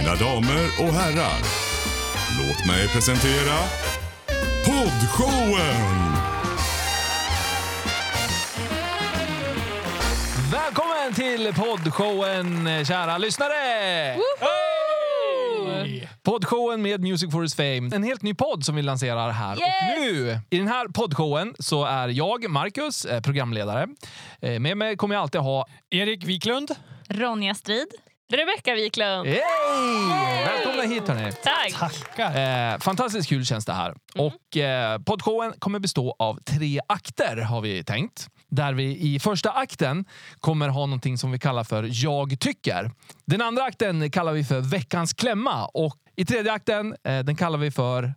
Mina damer och herrar, låt mig presentera Poddshowen! Välkommen till poddshowen, kära lyssnare! Poddshowen med Music for his fame. En helt ny podd som vi lanserar här och nu. I den här poddshowen så är jag, Marcus, eh, programledare. Eh, Med mig kommer jag alltid ha Erik Wiklund. Ronja Strid. Rebecka Wiklund. Hej! Välkomna hit hörni. Tack. Tackar. Eh, fantastiskt kul känns det här. Och eh, poddshowen kommer bestå av tre akter har vi tänkt. Där vi i första akten kommer ha någonting som vi kallar för Jag tycker. Den andra akten kallar vi för Veckans klämma och i tredje akten eh, den kallar vi för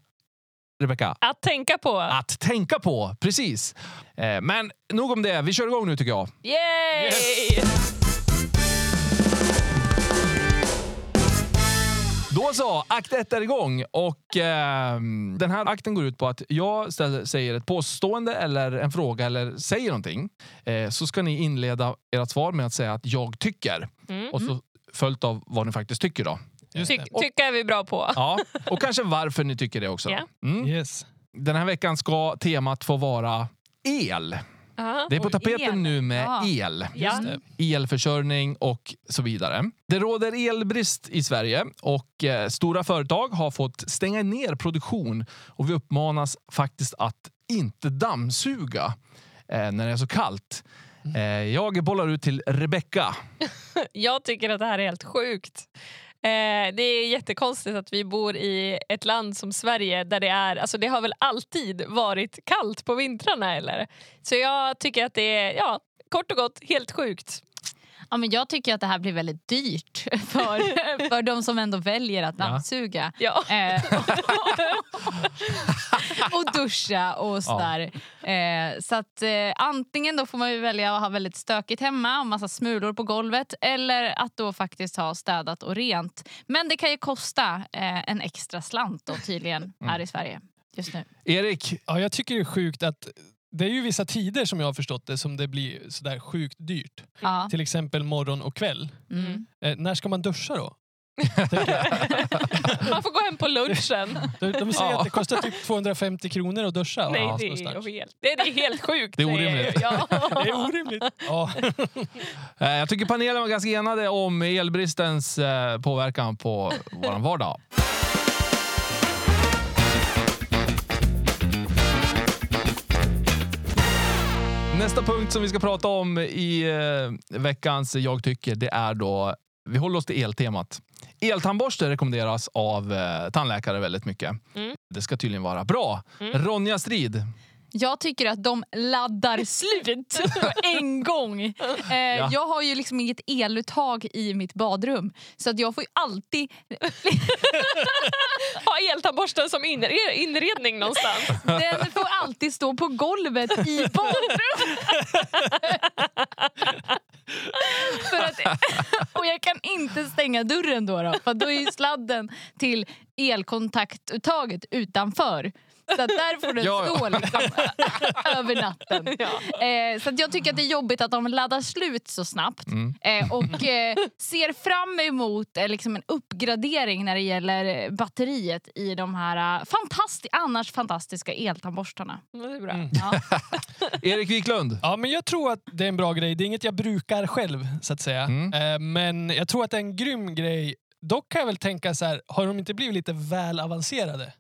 Rebecka. Att tänka på. Att tänka på, precis. Eh, men nog om det, vi kör igång nu tycker jag. Yay! Då så, akt ett är igång. Och, eh, den här akten går ut på att jag ställer, säger ett påstående eller en fråga eller säger någonting. Eh, så ska ni inleda ert svar med att säga att jag tycker. Mm. Och så följt av vad ni faktiskt tycker då. Ty det. tycka är vi bra på. Ja, och kanske varför ni tycker det också. Ja. Mm. Yes. Den här veckan ska temat få vara el. Aha. Det är på tapeten el. nu med Ja. el. Ja. elförsörjning och så vidare. Det råder elbrist i Sverige och eh, stora företag har fått stänga ner produktion och vi uppmanas faktiskt att inte dammsuga eh, när det är så kallt. Eh, jag bollar ut till Rebecka. Jag tycker att det här är helt sjukt. Eh, det är jättekonstigt att vi bor i ett land som Sverige där det är, alltså det har väl alltid varit kallt på vintrarna eller? Så jag tycker att det är, ja, kort och gott helt sjukt. Ja, men jag tycker att det här blir väldigt dyrt för, för de som ändå väljer att Ja. dammsuga. Ja. Eh, och duscha och sådär. Eh, så att eh, antingen då får man ju välja att ha väldigt stökigt hemma och massa smulor på golvet eller att då faktiskt ha städat och rent. Men det kan ju kosta eh, en extra slant då tydligen här i Sverige just nu. Erik, Ja, jag tycker det är sjukt att det är ju vissa tider som jag har förstått det som det blir sådär sjukt dyrt. Ja. Till exempel morgon och kväll. Mm. Eh, när ska man duscha då? Man får gå hem på lunchen. De, de säger Ja. att det kostar typ 250 kronor att duscha. Nej, Ja, det är, helt, det är helt sjukt. Det är orimligt. Ja. Det är orimligt. Ja. eh, jag tycker panelen var ganska enade om elbristens eh, påverkan på vår vardag. Nästa punkt som vi ska prata om i eh, veckans Jag tycker, det är då, vi håller oss till eltemat. Eltandborste rekommenderas av eh, tandläkare väldigt mycket. Mm. Det ska tydligen vara bra. Mm. Ronja Strid, Jag tycker att de laddar slut en gång. Eh, Jag har ju liksom inget eluttag i mitt badrum så att jag får ju alltid... Ha eltandborsten som inre- inredning någonstans. Den får alltid stå på golvet i badrummet. att, och jag kan inte stänga dörren då, då för då är ju sladden till elkontaktuttaget utanför. Så där får den Ja, stå liksom, över natten. Ja. Eh, så att jag tycker att det är jobbigt att de laddar slut så snabbt. Mm. Eh, och eh, ser fram emot eh, liksom en uppgradering när det gäller batteriet i de här eh, fantasti- annars fantastiska eltandborstarna. Det är bra. Mm. Ja. Erik Wiklund. ja, men jag tror att det är en bra grej. Det är inget jag brukar själv, så att säga. Mm. Eh, men jag tror att det är en grym grej. Dock kan jag väl tänka så här, har de inte blivit lite väl avancerade?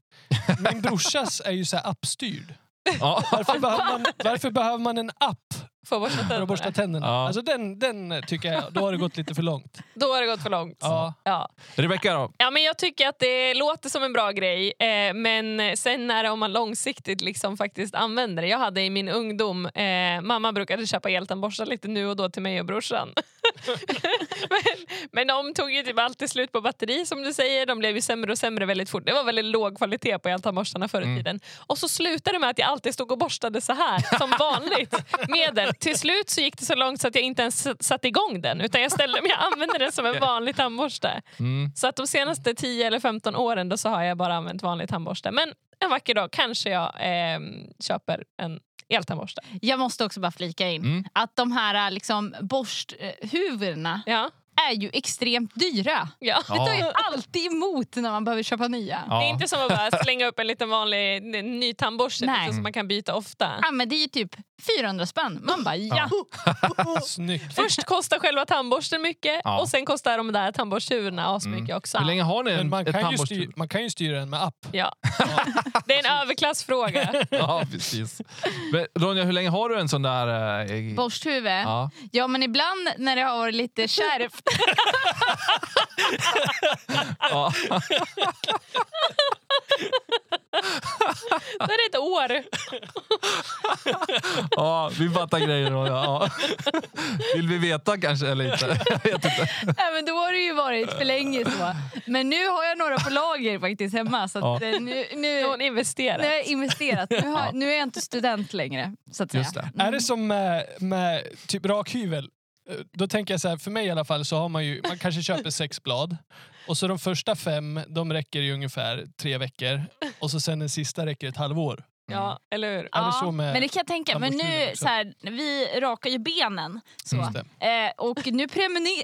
Min brorsas är ju så här appstyrd. Ja. Varför behöver, man, varför behöver man en app Får borsta för att borsta tänderna. tänderna? Ja. Alltså den, den tycker jag, då har det gått lite för långt. Då har det gått för långt. Ja. Ja. Rebecka då? Ja, men jag tycker att det låter som en bra grej, eh, men sen är det om man långsiktigt liksom faktiskt använder det. Jag hade i min ungdom, eh, mamma brukade köpa eltandborstar lite nu och då till mig och brorsan. men, men de tog ju typ alltid slut på batteri som du säger. De blev ju sämre och sämre väldigt fort. Det var väldigt låg kvalitet på eltandborstarna förr i Mm. tiden. Och så slutade det med att jag alltid stod och borstade så här som vanligt medel. Till slut så gick det så långt så att jag inte ens satte igång den utan jag ställde mig och använde den som en vanlig tandborste. Mm. Så att de senaste 10 eller 15 åren då så har jag bara använt vanlig tandborste. Men en vacker dag kanske jag eh, köper en eltandborste. Jag måste också bara flika in Mm. att de här liksom, borsthuvudena Ja. Är ju extremt dyra. Ja. Det tar ju Ja. alltid emot när man behöver köpa nya. Ja. Det är inte som att bara slänga upp en liten vanlig ny tandborste Nej. liksom, som man kan byta ofta. Ja, men det är ju typ 400 spänn. Man bara ja. Snyggt. Först kostar själva tandborsten mycket Ja. och sen kostar de där tandborstshuvudena asmycket också. Hur länge har ni Men en, man ett kan, ju tandborste? styra, man kan ju styra den med app. Ja. Det är en överklassfråga. Ja, precis. Men, Ronja, hur länge har du en sån där... Eh, Borsthuvud. Ja. ja. men ibland när det har varit lite kärvt. Ja. Då är det ett år. ja, vi fattar grejer. Ronja. Ja. Vill vi veta kanske eller inte? Jag vet inte. ja, men då har det ju varit för länge så. Men nu har jag några på lager faktiskt hemma. Så att, Ja. eh, nu, nu, Nu har hon investerat. nu har jag investerat. Nu, har, nu är jag inte student längre. Så att säga. Just det. Är det som med, med typ rakhyvel? Eh, Då tänker jag så här, för mig i alla fall så har man ju, man kanske köper sex blad och så de första fem, de räcker i ungefär tre veckor och så sen den sista räcker ett halvår. Ja, eller hur? Så med men det kan jag tänka. Men nu, så här, vi rakar ju benen. Så. Eh, och nu prenumererar,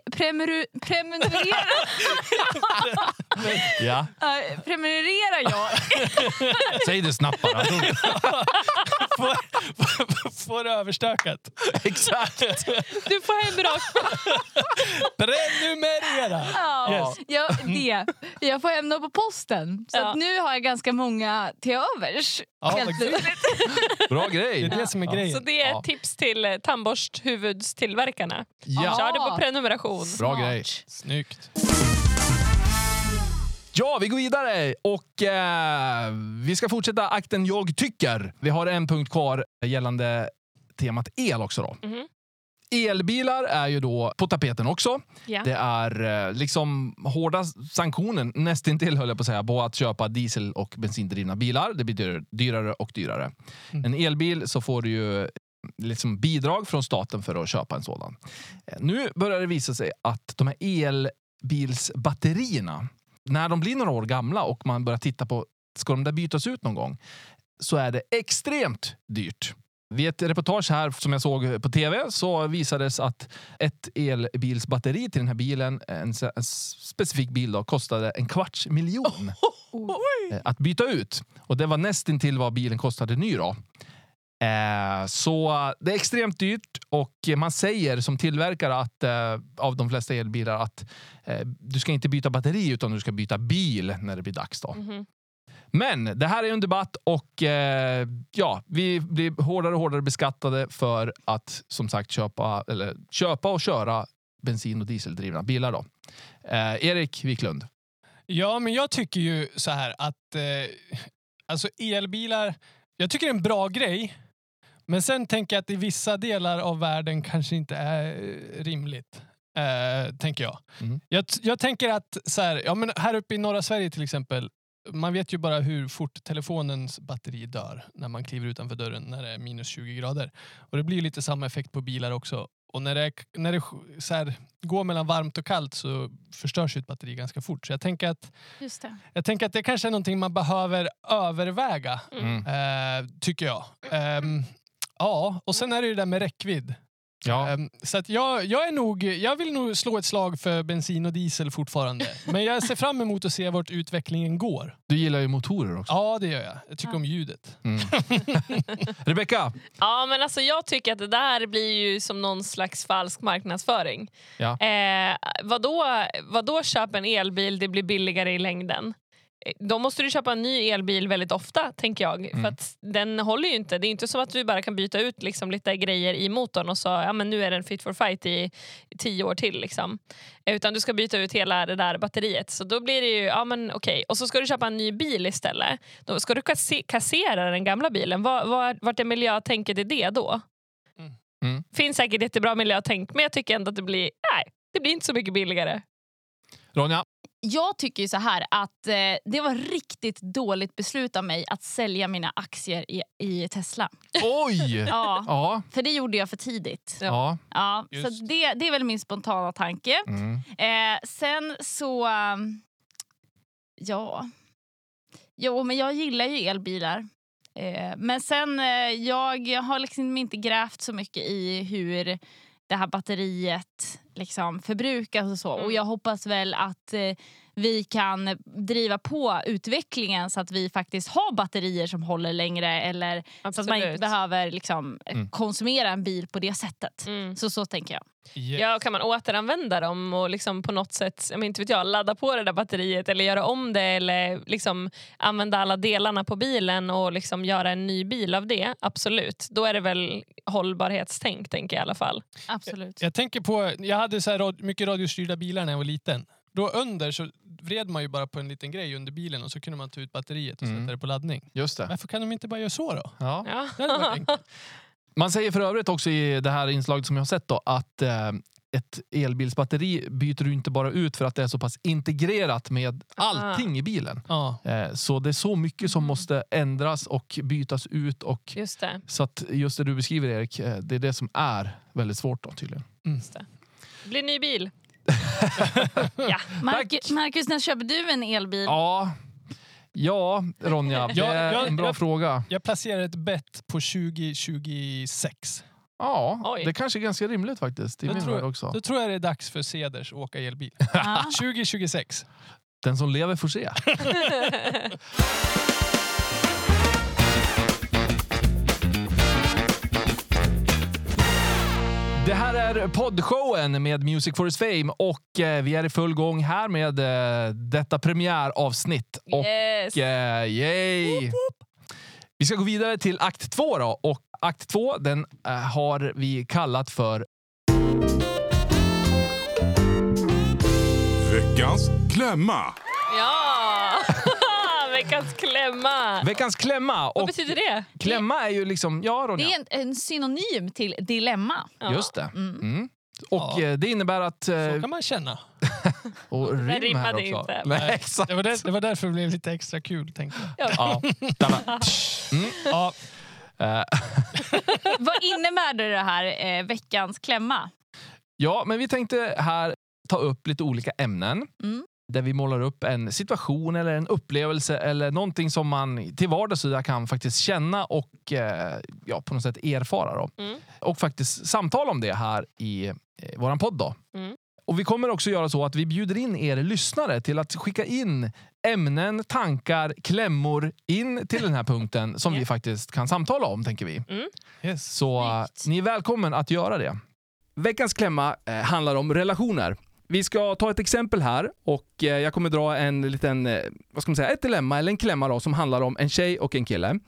Ja. eh, prenumererar jag Säg det snabbt bara. Får det överstökat. Exakt. Du får hem rakt. Prenumerera! Ja, Yes. ja, det. Jag får hem dem på posten. Så Ja. att nu har jag ganska många till övers. Ja, Bra Det grej. är det som är Så grejen. det är Ja. ett tips till eh, tandborsthuvudstillverkarna. Ja. Kör det på prenumeration. Bra Smart. grej. Snyggt. Ja, vi går vidare och eh, vi ska fortsätta akten Jag tycker. Vi har en punkt kvar gällande temat el också. Då. Mhm. Elbilar är ju då på tapeten också. Ja. Det är eh, liksom hårda sanktionen, nästintill höll jag på att säga, på att köpa diesel och bensindrivna bilar. Det blir dyr- dyrare och dyrare. Mm. En elbil så får du ju liksom bidrag från staten för att köpa en sådan. Eh, Nu börjar det visa sig att de här elbilsbatterierna, när de blir några år gamla och man börjar titta på, ska de där bytas ut någon gång? Så är det extremt dyrt. Vid ett reportage här som jag såg på tv så visades att ett elbilsbatteri till den här bilen, en, en specifik bil, då, kostade en kvarts miljon eh, att byta ut. Och det var nästintill vad bilen kostade ny. Då. Eh, så det är extremt dyrt och man säger som tillverkare att, eh, av de flesta elbilar att eh, du ska inte byta batteri utan du ska byta bil när det blir dags. Då. Mhm. Men det här är en debatt och eh, ja, vi blir hårdare och hårdare beskattade för att som sagt köpa, eller, köpa och köra bensin och dieseldrivna bilar. Då. Eh, Erik Wiklund. Ja, men jag tycker ju så här att eh, alltså elbilar, jag tycker det är en bra grej. Men sen tänker jag att i vissa delar av världen kanske inte är rimligt. Eh, tänker jag. Mm. jag. Jag tänker att så här, ja, men här uppe i norra Sverige till exempel. Man vet ju bara hur fort telefonens batteri dör när man kliver utanför dörren när det är minus 20 grader. Och det blir lite samma effekt på bilar också. Och när det, när det så här, går mellan varmt och kallt så förstörs ju ett batteri ganska fort. Så jag tänker att Just det. jag tänker att det kanske är någonting man behöver överväga, Mm. eh, tycker jag. Ehm, ja, och sen är det ju det där med räckvidd. Ja. Ehm, så att jag, jag, är nog, jag vill nog slå ett slag för bensin och diesel fortfarande. Men jag ser fram emot att se vart utvecklingen går. Du gillar ju motorer också. Ja, det gör jag. Jag tycker Ja. om ljudet. Mm. Rebecka. Ja, men alltså jag tycker att det där blir ju som någon slags falsk marknadsföring. Ja. Eh, vadå, vadå köp en elbil, det blir billigare i längden? Eh, Då måste du köpa en ny elbil väldigt ofta, tänker jag. Mm. För att den håller ju inte. Det är inte som att du bara kan byta ut liksom lite grejer i motorn och så ja, men nu är den fit for fight i tio år till. Liksom. Eh, Utan du ska byta ut hela det där batteriet. Så då blir det ju, ja men okej. Och så ska du köpa en ny bil istället. Då ska du kasse- kassera den gamla bilen. Var, var, vart är miljötänket i det då? Mm. Mm. Finns säkert jättebra miljötänk, men jag tycker ändå att det blir, nej, det blir inte så mycket billigare. Ronja. Jag tycker ju så här att eh, det var riktigt dåligt beslut av mig att sälja mina aktier i, i Tesla. Oj! Ja, Ja. för det gjorde jag för tidigt. ja. Ja, så det, det är väl min spontana tanke. Mm. Eh, sen så... um, ja. Jo, men jag gillar ju elbilar. Eh, men sen, eh, jag har liksom inte grävt så mycket i hur det här batteriet liksom förbrukas och så. Mm. Och jag hoppas väl att eh, vi kan driva på utvecklingen så att vi faktiskt har batterier som håller längre eller så att man inte Absolut. behöver liksom, eh, Mm. konsumera en bil på det sättet. Mm. Så så tänker jag. Yes. Ja, kan man återanvända dem och liksom på något sätt jag men inte vet jag, ladda på det där batteriet eller göra om det eller liksom använda alla delarna på bilen och liksom göra en ny bil av det? Absolut. Då är det väl hållbarhetstänk tänker jag i alla fall. Absolut. Jag tänker på, jag hade så här mycket radiostyrda bilar när jag var liten. Då under så vred man ju bara på en liten grej under bilen och så kunde man ta ut batteriet och Mm. sätta det på laddning. Just det. Varför kan de inte bara göra så då? Ja. Ja. Det hade varit enkelt. Man säger för övrigt också i det här inslaget som jag har sett då, att eh, ett elbilsbatteri byter du inte bara ut för att det är så pass integrerat med allting i bilen. Ja. Eh, så det är så mycket som måste ändras och bytas ut. Och, Just det. så att just det du beskriver Erik, eh, det är det som är väldigt svårt då tydligen. Just det. Det blir ny bil. Marcus, Marcus, när köper du en elbil? Ja, ja Ronja, det Ja, är ja, en bra ja. fråga. Jag placerar ett bett på 2026. Ja, Oj. det kanske är ganska rimligt faktiskt. I Jag min tror- också. Då tror jag det är dags för Ceders att åka elbil. Ja. 2026. Den som lever får se. Det här är poddshowen med Music for his fame och eh, vi är i full gång här med eh, detta premiäravsnitt. Och Yes. eh, yay! Vi ska gå vidare till akt två då och akt två den eh, har vi kallat för Veckans klämma. Ja! Veckans klämma. veckans klämma. Vad Och betyder det? klämma är ju liksom, ja Ronja. Det är en, en synonym till dilemma. Ja. Just det. Mm. Mm. Och Ja. eh, det innebär att... eh, Så kan man känna. Och rim här rimmade också. inte. Nej, exakt. Det var, där, det var därför det blev lite extra kul. Tänkte jag. Ja. Mm. Ja, Eh, Vad innebär det, det här eh, veckans klämma? ja, men vi tänkte här ta upp lite olika ämnen. Mm. Där vi målar upp en situation eller en upplevelse eller någonting som man till vardags kan faktiskt känna och eh, ja, på något sätt erfara. Då. Mm. Och faktiskt samtala om det här i eh, vår podd. Då. Mm. Och vi kommer också göra så att vi bjuder in er lyssnare till att skicka in ämnen, tankar, klämmor in till den här punkten som Ja. vi faktiskt kan samtala om, tänker vi. yes. Så eh, Snyggt. ni är välkommen att göra det. Veckans klämma eh, handlar om relationer. Vi ska ta ett exempel här och eh, jag kommer dra en liten, eh, vad ska man säga, ett dilemma eller en klämma då, som handlar om en tjej och en kille.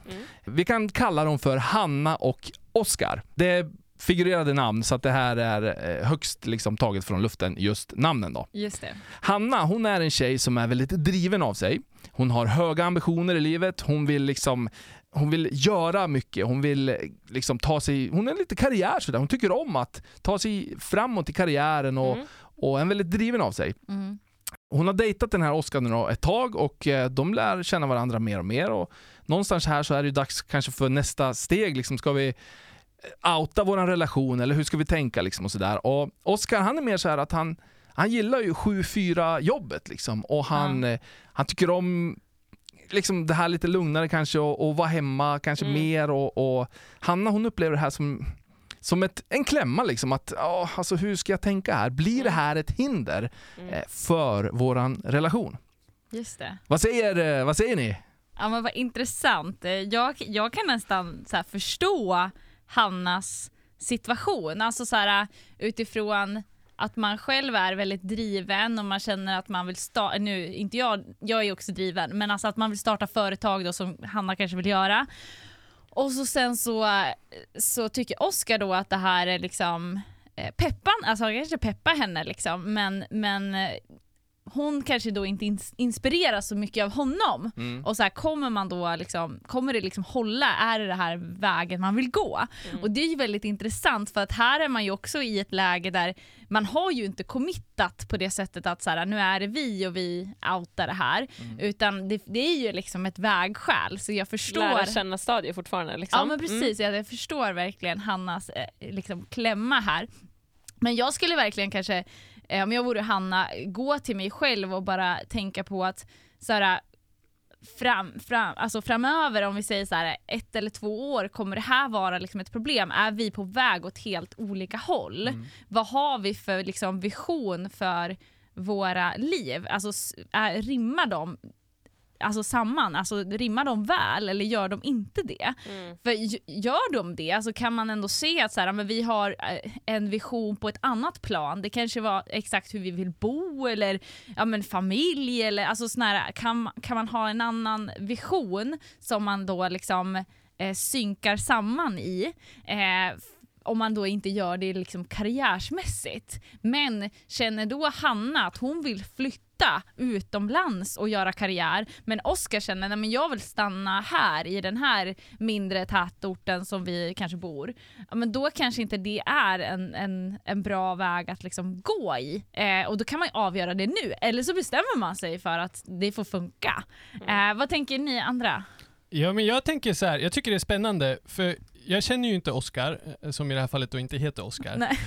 Vi kan kalla dem för Hanna och Oskar. Det är figurerade namn så att det här är eh, högst liksom taget från luften, just namnen då. Just det. Hanna, hon är en tjej som är väldigt driven av sig. Hon har höga ambitioner i livet. Hon vill liksom hon vill göra mycket. Hon vill liksom ta sig... Hon är lite karriär sådär. Hon tycker om att ta sig framåt i karriären och, Mm. Och är väldigt driven av sig. Mm. Hon har dejtat den här Oskar nu ett tag och eh, de lär känna varandra mer och mer. Och någonstans här så är det ju dags kanske för nästa steg. Liksom, ska vi eh, outa vår relation eller hur ska vi tänka? Liksom, och sådär. Och Oskar han är mer så att han, han gillar ju 7-4 jobbet liksom, och han, eh, han tycker om liksom det här lite lugnare kanske och, och vara hemma kanske Mm. mer. Och, och Hanna hon upplever det här som, som ett, en klämma. Liksom, att, ja, alltså, hur ska jag tänka här? Blir det här ett hinder Mm. eh, för våran relation? Just det. Vad säger, eh, vad säger ni? Ja, men vad intressant. Eh, Jag, jag kan nästan så förstå Hannas situation. Alltså så här, utifrån att man själv är väldigt driven och man känner att man vill starta, nu inte jag, jag är också driven, men alltså att man vill starta företag då som Hanna kanske vill göra. Och så sen så, så tycker Oskar då att det här är liksom eh, peppan, alltså han kanske peppar henne liksom, men, men eh, hon kanske då inte ins- inspireras så mycket av honom. Och så här, kommer man då liksom, kommer det liksom hålla? Är det det här vägen man vill gå? Och det är ju väldigt intressant för att här är man ju också i ett läge där man har ju inte committat på det sättet att så här, nu är det vi och vi outar det här. Utan det, det är ju liksom ett vägskäl. Så jag förstår. Lära känna stadiet fortfarande. Liksom. Ja men precis, jag, jag förstår verkligen Hannas eh, liksom, klämma här. Men jag skulle verkligen kanske, eh, om jag vore Hanna, gå till mig själv och bara tänka på att så här, fram, fram, alltså framöver, om vi säger så här, ett eller två år, kommer det här vara liksom ett problem? Är vi på väg åt helt olika håll? Mm. Vad har vi för liksom, vision för våra liv? Alltså, är, rimmar de alltså, samman? Alltså, rimmar de väl eller gör de inte det? Mm. För gör de det, alltså kan man ändå se att så här, men vi har eh, en vision på ett annat plan. Det kanske var exakt hur vi vill bo eller ja, men familj. Eller, alltså sån här, kan, kan man ha en annan vision som man då liksom eh, synkar samman i? Eh, om man då inte gör det liksom karriärsmässigt. Men känner då Hanna att hon vill flytta utomlands och göra karriär men Oskar känner att jag vill stanna här i den här mindre tätorten som vi kanske bor. Ja, men då kanske inte det är en, en, en bra väg att liksom gå i. Eh, och då kan man ju avgöra det nu. Eller så bestämmer man sig för att det får funka. Eh, vad tänker ni andra? Ja, men jag tänker så här, jag tycker det är spännande, för jag känner ju inte Oscar, eh, som i det här fallet då inte heter Oscar. Nej.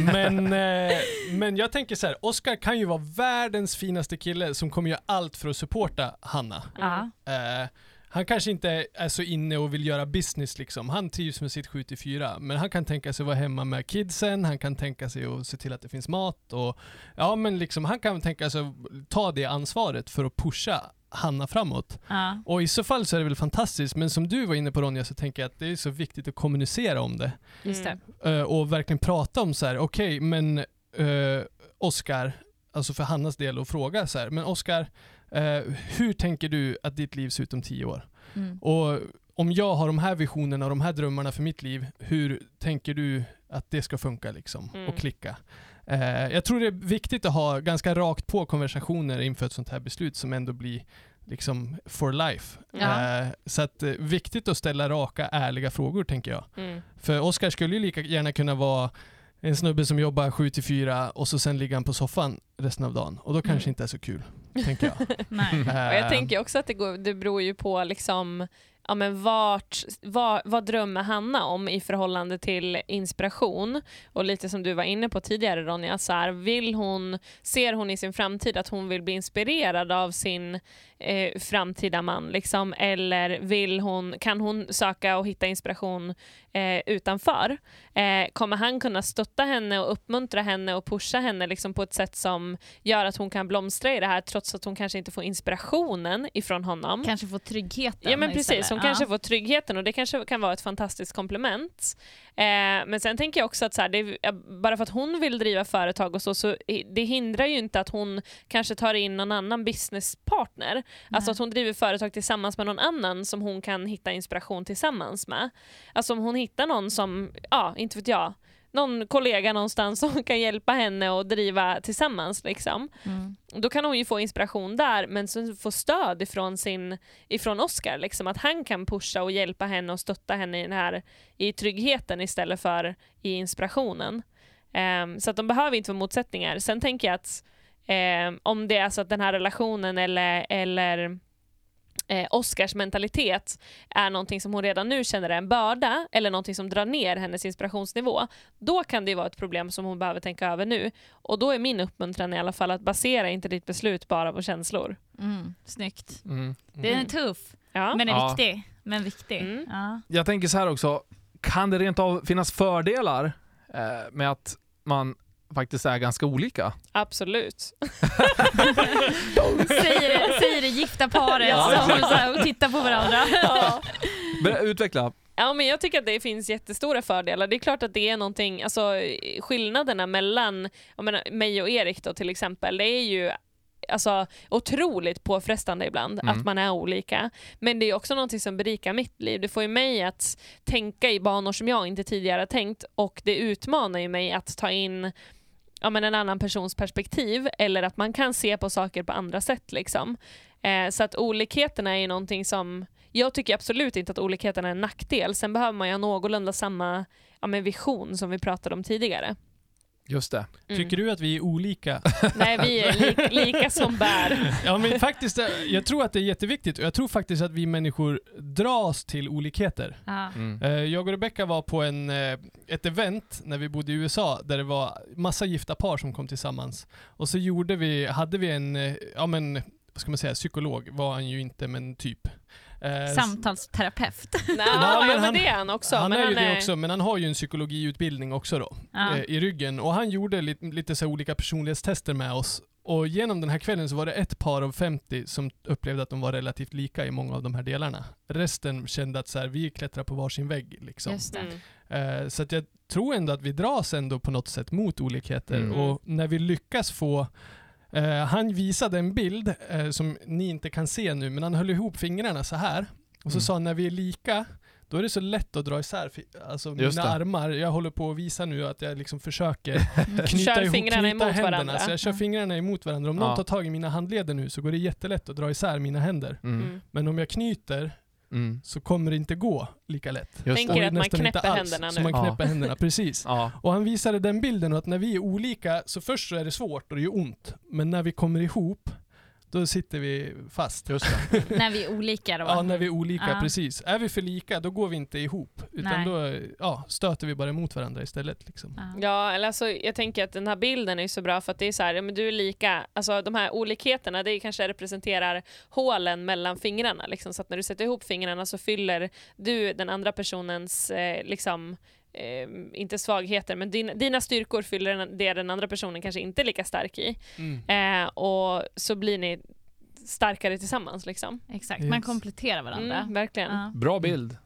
Men, eh, men jag tänker så här, Oscar kan ju vara världens finaste kille som kommer göra allt för att supporta Hanna. Ja. Eh, han kanske inte är så inne och vill göra business liksom. Han trivs med sitt 7-4, men han kan tänka sig vara hemma med kidsen, han kan tänka sig att se till att det finns mat och ja, men liksom han kan tänka sig att ta det ansvaret för att pusha Hanna framåt. Ja. Och i så fall så är det väl fantastiskt, men som du var inne på Ronja så tänker jag att det är så viktigt att kommunicera om det. Just det. Eh, och verkligen prata om så här, okej men uh, Oskar, alltså för Hannas del och fråga så här, men Oskar, eh, hur tänker du att ditt liv ser ut om tio år? Mm. Och om jag har de här visionerna och de här drömmarna för mitt liv, hur tänker du att det ska funka liksom Mm. och klicka? Eh, jag tror det är viktigt att ha ganska rakt på konversationer inför ett sånt här beslut som ändå blir liksom for life. Ja. Eh, så att eh, viktigt att ställa raka, ärliga frågor tänker jag. Mm. För Oskar skulle ju lika gärna kunna vara en snubbe som jobbar 7 till 4 och så sen ligger han på soffan resten av dagen. Och då kanske Mm. inte är så kul, tänker jag. Nej. Och jag tänker också att det, går, det beror ju på liksom, ja, men vart, vad, vad drömmer Hanna om i förhållande till inspiration? Och lite som du var inne på tidigare Ronja, så här, vill hon, ser hon i sin framtid att hon vill bli inspirerad av sin eh, framtida man? Liksom, eller vill hon, kan hon söka och hitta inspiration eh, utanför? Eh, kommer han kunna stötta henne och uppmuntra henne och pusha henne liksom, på ett sätt som gör att hon kan blomstra i det här trots att hon kanske inte får inspirationen ifrån honom? Kanske få tryggheten Ja men precis, hon Ja. kanske får tryggheten och det kanske kan vara ett fantastiskt komplement. Eh, men sen tänker jag också att så här, det bara för att hon vill driva företag och så, så det hindrar ju inte att hon kanske tar in någon annan businesspartner. Alltså Nej. att hon driver företag tillsammans med någon annan som hon kan hitta inspiration tillsammans med. Alltså om hon hittar någon som, ja inte vet jag, någon kollega någonstans som kan hjälpa henne att driva tillsammans. Liksom. Mm. Då kan hon ju få inspiration där men sen få stöd ifrån, sin, ifrån Oscar. Liksom, att han kan pusha och hjälpa henne och stötta henne i, den här, i tryggheten istället för i inspirationen. Ehm, så att de behöver inte vara motsättningar. Sen tänker jag att ehm, om det är så att den här relationen eller, eller eh, Oscars mentalitet är någonting som hon redan nu känner är en börda eller någonting som drar ner hennes inspirationsnivå, då kan det ju vara ett problem som hon behöver tänka över nu. Och då är min uppmuntran i alla fall att basera inte ditt beslut bara på känslor. Mm. Snyggt. Mm. Den är Mm. tuff, Ja. men är Ja. viktig. Men viktig. Mm. Ja. Jag tänker så här också, kan det rent av finnas fördelar eh, med att man faktiskt är ganska olika? Absolut. säger, säger det gifta paret Ja, som så här, och tittar på varandra. Ja. Utveckla. Ja, men jag tycker att det finns jättestora fördelar. Det är klart att det är någonting, alltså skillnaderna mellan jag menar, mig och Erik då till exempel, det är ju alltså, otroligt påfrestande ibland Mm. att man är olika. Men det är också någonting som berikar mitt liv. Det får ju mig att tänka i banor som jag inte tidigare har tänkt och det utmanar ju mig att ta in ja, men en annan persons perspektiv eller att man kan se på saker på andra sätt. Liksom. Eh, så att olikheterna är ju någonting som jag tycker absolut inte att olikheterna är en nackdel. Sen behöver man ju ha någorlunda samma ja, men vision som vi pratade om tidigare. Just det. Mm. Tycker du att vi är olika? Nej, vi är li lika som bär. Ja men faktiskt, eh, jag tror att det är jätteviktigt och jag tror faktiskt att vi människor dras till olikheter. Mm. Eh, Jag och Rebecca var på en, eh, ett event när vi bodde i USA där det var massa gifta par som kom tillsammans. Och så gjorde vi, hade vi en, ja men vad ska man säga, psykolog var han ju inte, men typ. Eh, Samtalsterapeut. Nej, men ja, men han- det är han också. han men är ju han det också, men han har ju en psykologiutbildning också då, Ja. eh, i ryggen. Och han gjorde lite, lite så olika personlighetstester med oss. Och genom den här kvällen så var det ett par av 50 som upplevde att de var relativt lika i många av de här delarna. Resten kände att så här, vi klättrar på varsin vägg. Liksom. Just det. Mm. Eh, så att jag tror ändå att vi dras ändå på något sätt mot olikheter. Mm. Och när vi lyckas få han visade en bild eh, som ni inte kan se nu, men han höll ihop fingrarna så här. Och så Mm. sa han, när vi är lika, då är det så lätt att dra isär alltså mina det. armar. Jag håller på att visa nu att jag liksom försöker knyta Kör ihop fingrarna knyta emot händerna. varandra. Så jag kör Ja. fingrarna emot varandra. Om någon Ja. tar tag i mina handleder nu så går det jättelätt att dra isär mina händer. Mm. Mm. Men om jag knyter Mm. så kommer det inte gå lika lätt. Just Tänk det. er Och att man knäpper alls. händerna Så nu. man Ja. knäpper händerna, precis. Ja. Och han visade den bilden och att när vi är olika så först så är det svårt och det gör ont. Men när vi kommer ihop, då sitter vi fast. Just det. När vi är olika då. Ja, när vi är olika, Ja. precis. Är vi för lika, då går vi inte ihop. Utan Nej. då ja, stöter vi bara emot varandra istället. Liksom. Ja. Ja, eller alltså, jag tänker att den här bilden är så bra för att det är så här, men du är lika, alltså de här olikheterna det kanske representerar hålen mellan fingrarna liksom, så att när du sätter ihop fingrarna så fyller du den andra personens eh, liksom Eh, inte svagheter, men din, dina styrkor fyller den, det den andra personen kanske inte är lika stark i. Mm. Eh, och så blir ni starkare tillsammans. Liksom. Exakt, Yes. man kompletterar varandra. Mm, verkligen. Ja. Bra bild.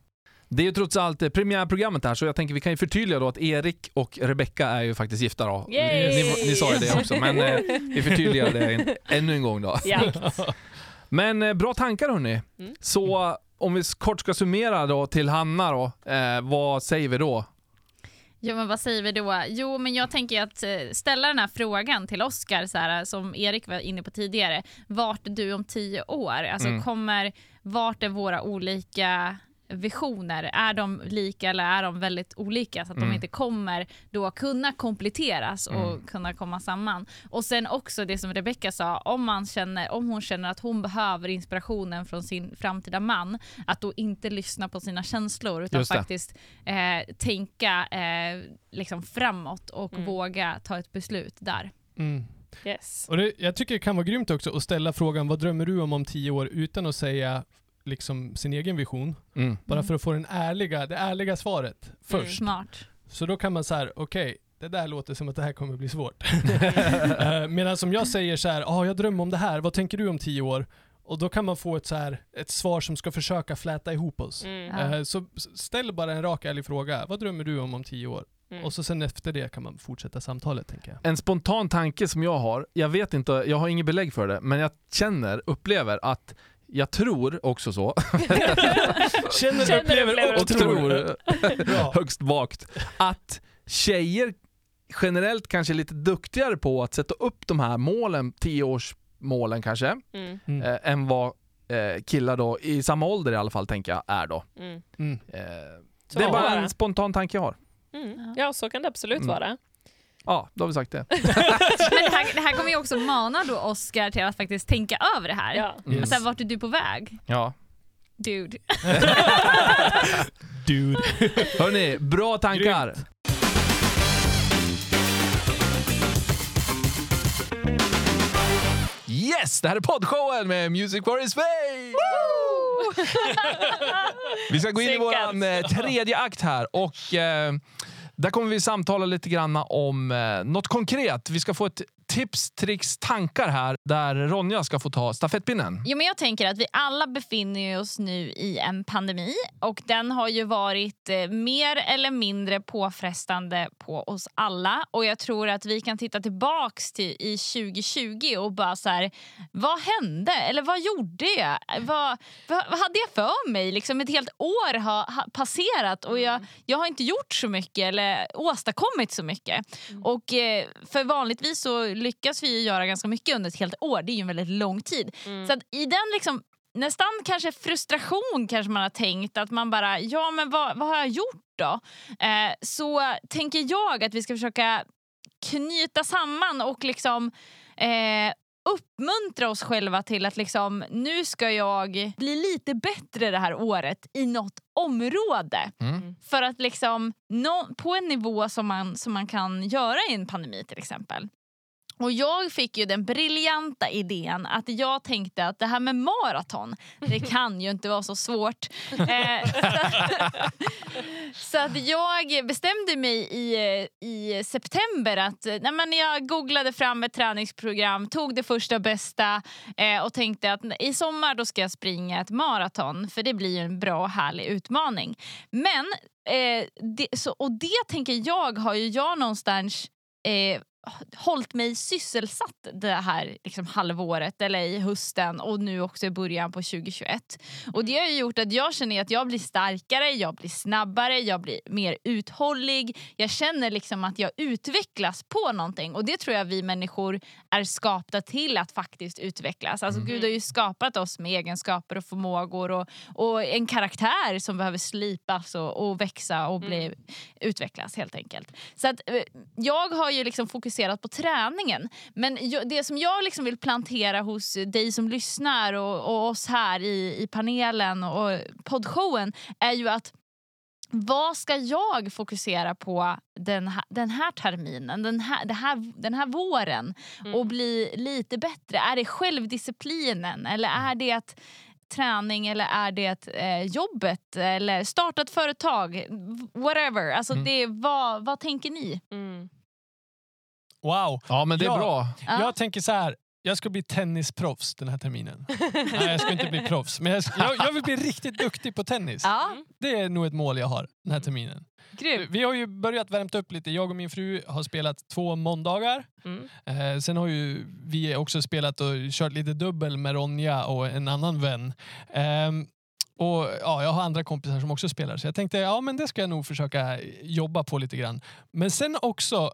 Det är ju trots allt eh, premiärprogrammet här, så jag tänker vi kan ju förtydliga då att Erik och Rebecca är ju faktiskt gifta då. Yay! Ni, ni sa ju det också, men eh, vi förtydligar det en, ännu en gång då. Ja. Men eh, bra tankar hörni. Mm. Så om vi kort ska summera då till Hanna då, eh, vad säger vi då? Jo, men vad säger vi då? Jo, men jag tänker att eh, ställa den här frågan till Oscar, så här, som Erik var inne på tidigare. Vart är du om tio år? Alltså, Mm. kommer, vart är våra olika visioner? Är de lika eller är de väldigt olika så att Mm. de inte kommer då kunna kompletteras och Mm. kunna komma samman? Och sen också det som Rebecca sa, om, man känner, om hon känner att hon behöver inspirationen från sin framtida man, att då inte lyssna på sina känslor utan faktiskt eh, tänka eh, liksom framåt och Mm. våga ta ett beslut där. Mm. Yes. Och det, jag tycker det kan vara grymt också att ställa frågan vad drömmer du om om tio år utan att säga liksom sin egen vision. Mm. Bara Mm. för att få den ärliga, det ärliga svaret först. Smart. Så då kan man så här, okej, det där låter som att det här kommer bli svårt. Eh, Medan som jag säger så här, ah, jag drömmer om det här, vad tänker du om tio år? Och då kan man få ett, så här, ett svar som ska försöka fläta ihop oss. Mm. Eh, Så ställ bara en rak ärlig fråga, vad drömmer du om om tio år? Mm. Och så sen efter det kan man fortsätta samtalet tänker jag. En spontan tanke som jag har, jag vet inte, jag har inget belägg för det, men jag känner, upplever att jag tror också så, Känner, Känner, upplever och och tror. högst vagt, att tjejer generellt kanske är lite duktigare på att sätta upp de här målen, tioårsmålen kanske, Mm. Mm. eh, än vad eh, killar då, i samma ålder i alla fall tänker jag, är då. Mm. Mm. Eh, det är bara en spontan tanke jag har. Mm. Ja, så kan det absolut Mm. vara. Ja, då har vi sagt det. Men det här, det här kommer ju också mana då Oscar till att faktiskt tänka över det här. Ja. Yes. Alltså, vart är du på väg? Ja. Dude. Dude. Hörni, bra tankar! Yes! Det här är poddshowen med Music for his face! Vi ska gå in i vår eh, tredje akt här och eh, där kommer vi samtala lite grann om eh, något konkret. Vi ska få ett tips, tricks, tankar här där Ronja ska få ta stafettpinnen. Jo, men jag tänker att vi alla befinner oss nu i en pandemi och den har ju varit eh, mer eller mindre påfrestande på oss alla. Och jag tror att vi kan titta tillbaks till i 2020 och bara så här, vad hände? Eller vad gjorde jag? Vad, vad, vad hade jag för mig? Liksom ett helt år har, har passerat och jag, jag har inte gjort så mycket eller åstadkommit så mycket. Och eh, för vanligtvis så lyckas vi göra ganska mycket under ett helt år. Det är ju en väldigt lång tid. Mm. Så att i den liksom nästan kanske frustration kanske man har tänkt att man bara, ja men vad, vad har jag gjort då? Eh, så tänker jag att vi ska försöka knyta samman och liksom eh, uppmuntra oss själva till att liksom, nu ska jag bli lite bättre det här året i något område. Mm. För att liksom, nå- på en nivå som man, som man kan göra i en pandemi till exempel. Och jag fick ju den briljanta idén att jag tänkte att det här med maraton, det kan ju inte vara så svårt. Eh, så, att, jag bestämde mig i, i september att nej men jag googlade fram ett träningsprogram, tog det första bästa eh, och tänkte att i sommar då ska jag springa ett maraton för det blir en bra och härlig utmaning. Men eh, det, så, och det tänker jag har ju jag någonstans eh, hållit mig sysselsatt det här liksom, halvåret eller i hösten och nu också i början på 2021. Och Det har ju gjort att jag känner att jag blir starkare, jag blir snabbare, jag blir mer uthållig. Jag känner liksom att jag utvecklas på någonting och det tror jag vi människor är skapta till att faktiskt utvecklas. Alltså Gud har ju skapat oss med egenskaper och förmågor och, och en karaktär som behöver slipas och, och växa och bli, utvecklas helt enkelt. Så att, eh, jag har ju liksom fokuserat på träningen. Men det som jag liksom vill plantera hos dig som lyssnar och, och oss här i, i panelen och poddshowen är ju att vad ska jag fokusera på den här, den här terminen, den här, det här, den här våren och bli lite bättre? Är det självdisciplinen eller är det träning eller är det eh, jobbet eller starta ett företag? Whatever. Alltså det, vad, vad tänker ni? Mm. Wow. Ja, men det är Ja. bra. Ja. Jag tänker så här. Jag ska bli tennisproffs den här terminen. Nej, jag ska inte bli proffs. Men jag, ska, jag, jag vill bli riktigt duktig på tennis. Ja, Det är nog ett mål jag har den här terminen. grymt. Vi har ju börjat värmt upp lite. Jag och min fru har spelat två måndagar. Mm. Eh, sen har ju vi också spelat och kört lite dubbel med Ronja och en annan vän. Ehm, och ja, Jag har andra kompisar som också spelar så jag tänkte ja men det ska jag nog försöka jobba på lite grann. Men sen också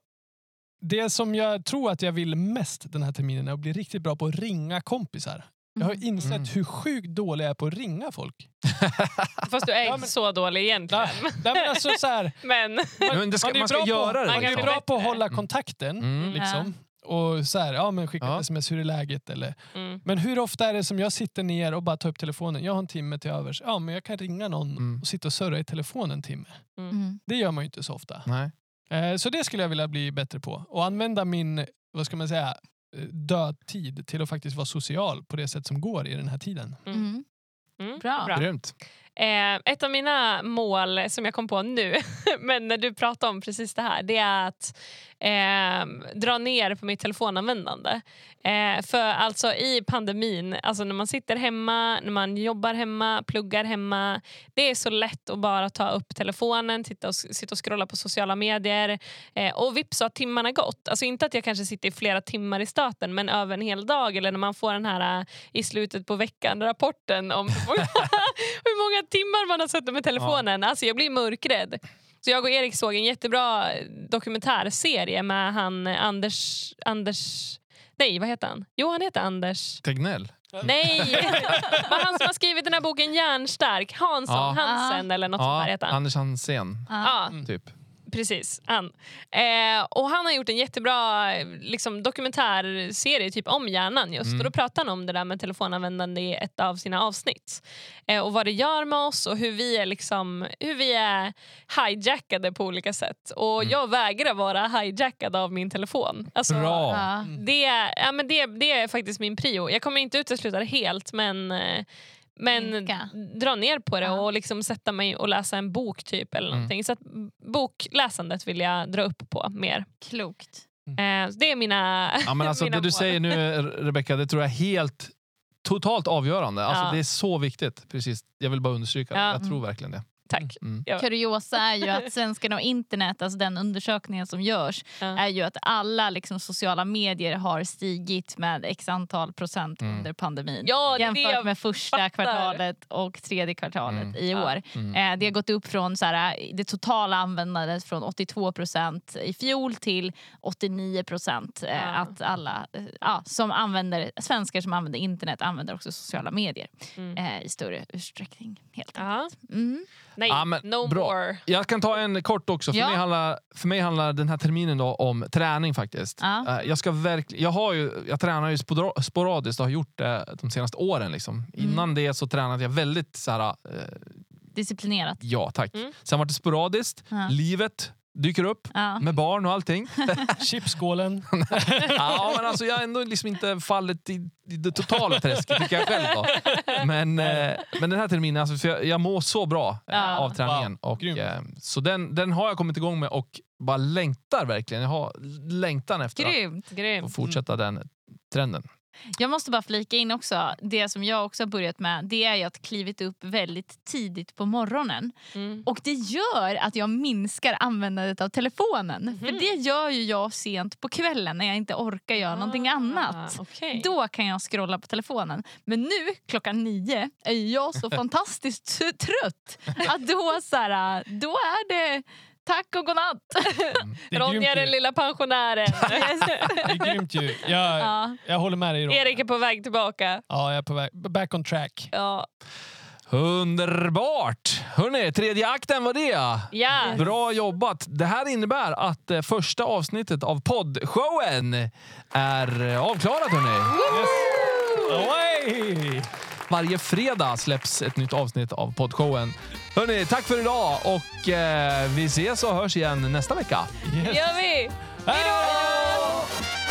det som jag tror att jag vill mest den här terminen är att bli riktigt bra på att ringa kompisar. Jag har insett Mm. hur sjukt dålig jag är på att ringa folk. Fast du är Ja, inte men- så dålig egentligen. Nej, nej, men alltså, så här, Men Men det ska, är man ska göra på, det. Man är liksom. bra på att hålla kontakten. Mm. Liksom. Och så här, ja, men skicka Ja. ett sms, hur är läget? Eller, mm. men hur ofta är det som jag sitter ner och bara tar upp telefonen? Jag har en timme till övers. Ja, men jag kan ringa någon Mm. och sitta och surra i telefon en timme. Mm. Det gör man ju inte så ofta. Nej. Eh, så det skulle jag vilja bli bättre på. Och använda min, vad ska man säga, eh, dödtid till att faktiskt vara social på det sätt som går i den här tiden. Mm. Mm. Bra. Grymt. Eh, ett av mina mål som jag kom på nu, men när du pratade om precis det här, det är att eh, dra ner på mitt telefonanvändande. Eh, för alltså i pandemin, alltså när man sitter hemma, när man jobbar hemma, pluggar hemma, det är så lätt att bara ta upp telefonen, titta och, sitta och scrolla på sociala medier eh, och vips så har timmarna gått. Alltså inte att jag kanske sitter i flera timmar i stöten men över en hel dag eller när man får den här eh, i slutet på veckan-rapporten om hur många, hur många timmar man har suttit med telefonen. Alltså jag blir mörkrädd. Så jag och Erik såg en jättebra dokumentärserie med han eh, Anders... Anders nej, vad heter han? Jo, han heter Anders... Tegnell. Nej! Vad han som har skrivit den här boken Järnstark. Hansson, Ja. Hansen eller något sånt där Ja, heter han. Anders Hansén, Ja, typ. Precis. Han. Eh, och han har gjort en jättebra liksom, dokumentärserie typ om hjärnan just. Mm. Och då pratar han om det där med telefonanvändande i ett av sina avsnitt. Eh, och vad det gör med oss och hur vi är, liksom, hur vi är hijackade på olika sätt. Och Mm. jag vägrar vara hijackad av min telefon. Alltså, Bra. Ja. det, ja, men det, det är faktiskt min prio. Jag kommer inte utesluta det helt men, eh, men Minska. dra ner på det Ja. och liksom sätta mig och läsa en bok typ eller Mm. någonting. Så att bokläsandet vill jag dra upp på mer. Klokt. Eh, så det är mina, Ja, men alltså, mina det du mål. säger nu, Rebecka, det tror jag är helt totalt avgörande. Alltså, Ja. Det är så viktigt. Precis. Jag vill bara understryka det. Ja. Jag tror verkligen det. Tack. Mm. Ja. Kuriosa är ju att svenskarna och internet, alltså den undersökningen som görs, Ja. är ju att alla liksom, sociala medier har stigit med x antal procent Mm. under pandemin. Ja, det är det Jämfört med första fattar. kvartalet och tredje kvartalet Mm. i Ja. år. Mm. Eh, det har gått upp från så här, det totala användandet från 82 procent i fjol till 89 procent. Eh, Ja. Att alla eh, ja, som använder, svenskar som använder internet använder också sociala medier Mm. eh, i större utsträckning. Helt Ja. enkelt. Mm. Nej, Ja, men no bra. more. Jag kan ta en kort också. För, Ja. mig, handlar, för mig handlar den här terminen då om träning faktiskt. Ja. Eh, Jag, ska verkl- jag, har ju, jag tränar ju spora- sporadiskt och har gjort det de senaste åren. Liksom. Mm. Innan det så tränade jag väldigt så här, eh, Disciplinerat. Ja, tack. Mm. Sen var det sporadiskt. Livet dyker upp Ja. med barn och allting. Chipskålen. Ja, men alltså jag har ändå liksom inte fallit i, i det totala träsket, tycker jag själv. Då. Men, eh, men den här terminen, alltså, för jag, jag mår så bra eh, Ja. av träningen. Wow, och, eh, så den, den har jag kommit igång med och bara längtar verkligen. Jag har längtan efter Grymt. att Grymt. fortsätta den trenden. Jag måste bara flika in också, det som jag också har börjat med det är ju att klivit upp väldigt tidigt på morgonen. Mm. Och det gör att jag minskar användandet av telefonen. För det gör ju jag sent på kvällen när jag inte orkar göra någonting Ah, annat. okej. Då kan jag scrolla på telefonen. Men nu klockan nio är jag så fantastiskt trött att då, så här, då är det tack och godnatt. Är Ronja den lilla pensionären. Det är grymt ju. Jag, Ja. jag håller med dig. Ron. Erik är på väg tillbaka. Ja, jag är på väg. Back on track. Ja. Underbart! Hörrni, tredje akten var det. Ja. Bra jobbat! Det här innebär att eh, första avsnittet av poddshowen är eh, avklarat. Hörni. Away! Varje fredag släpps ett nytt avsnitt av poddshowen. Hörni, tack för idag och eh, vi ses och hörs igen nästa vecka. Yes. Det gör vi! Hej då!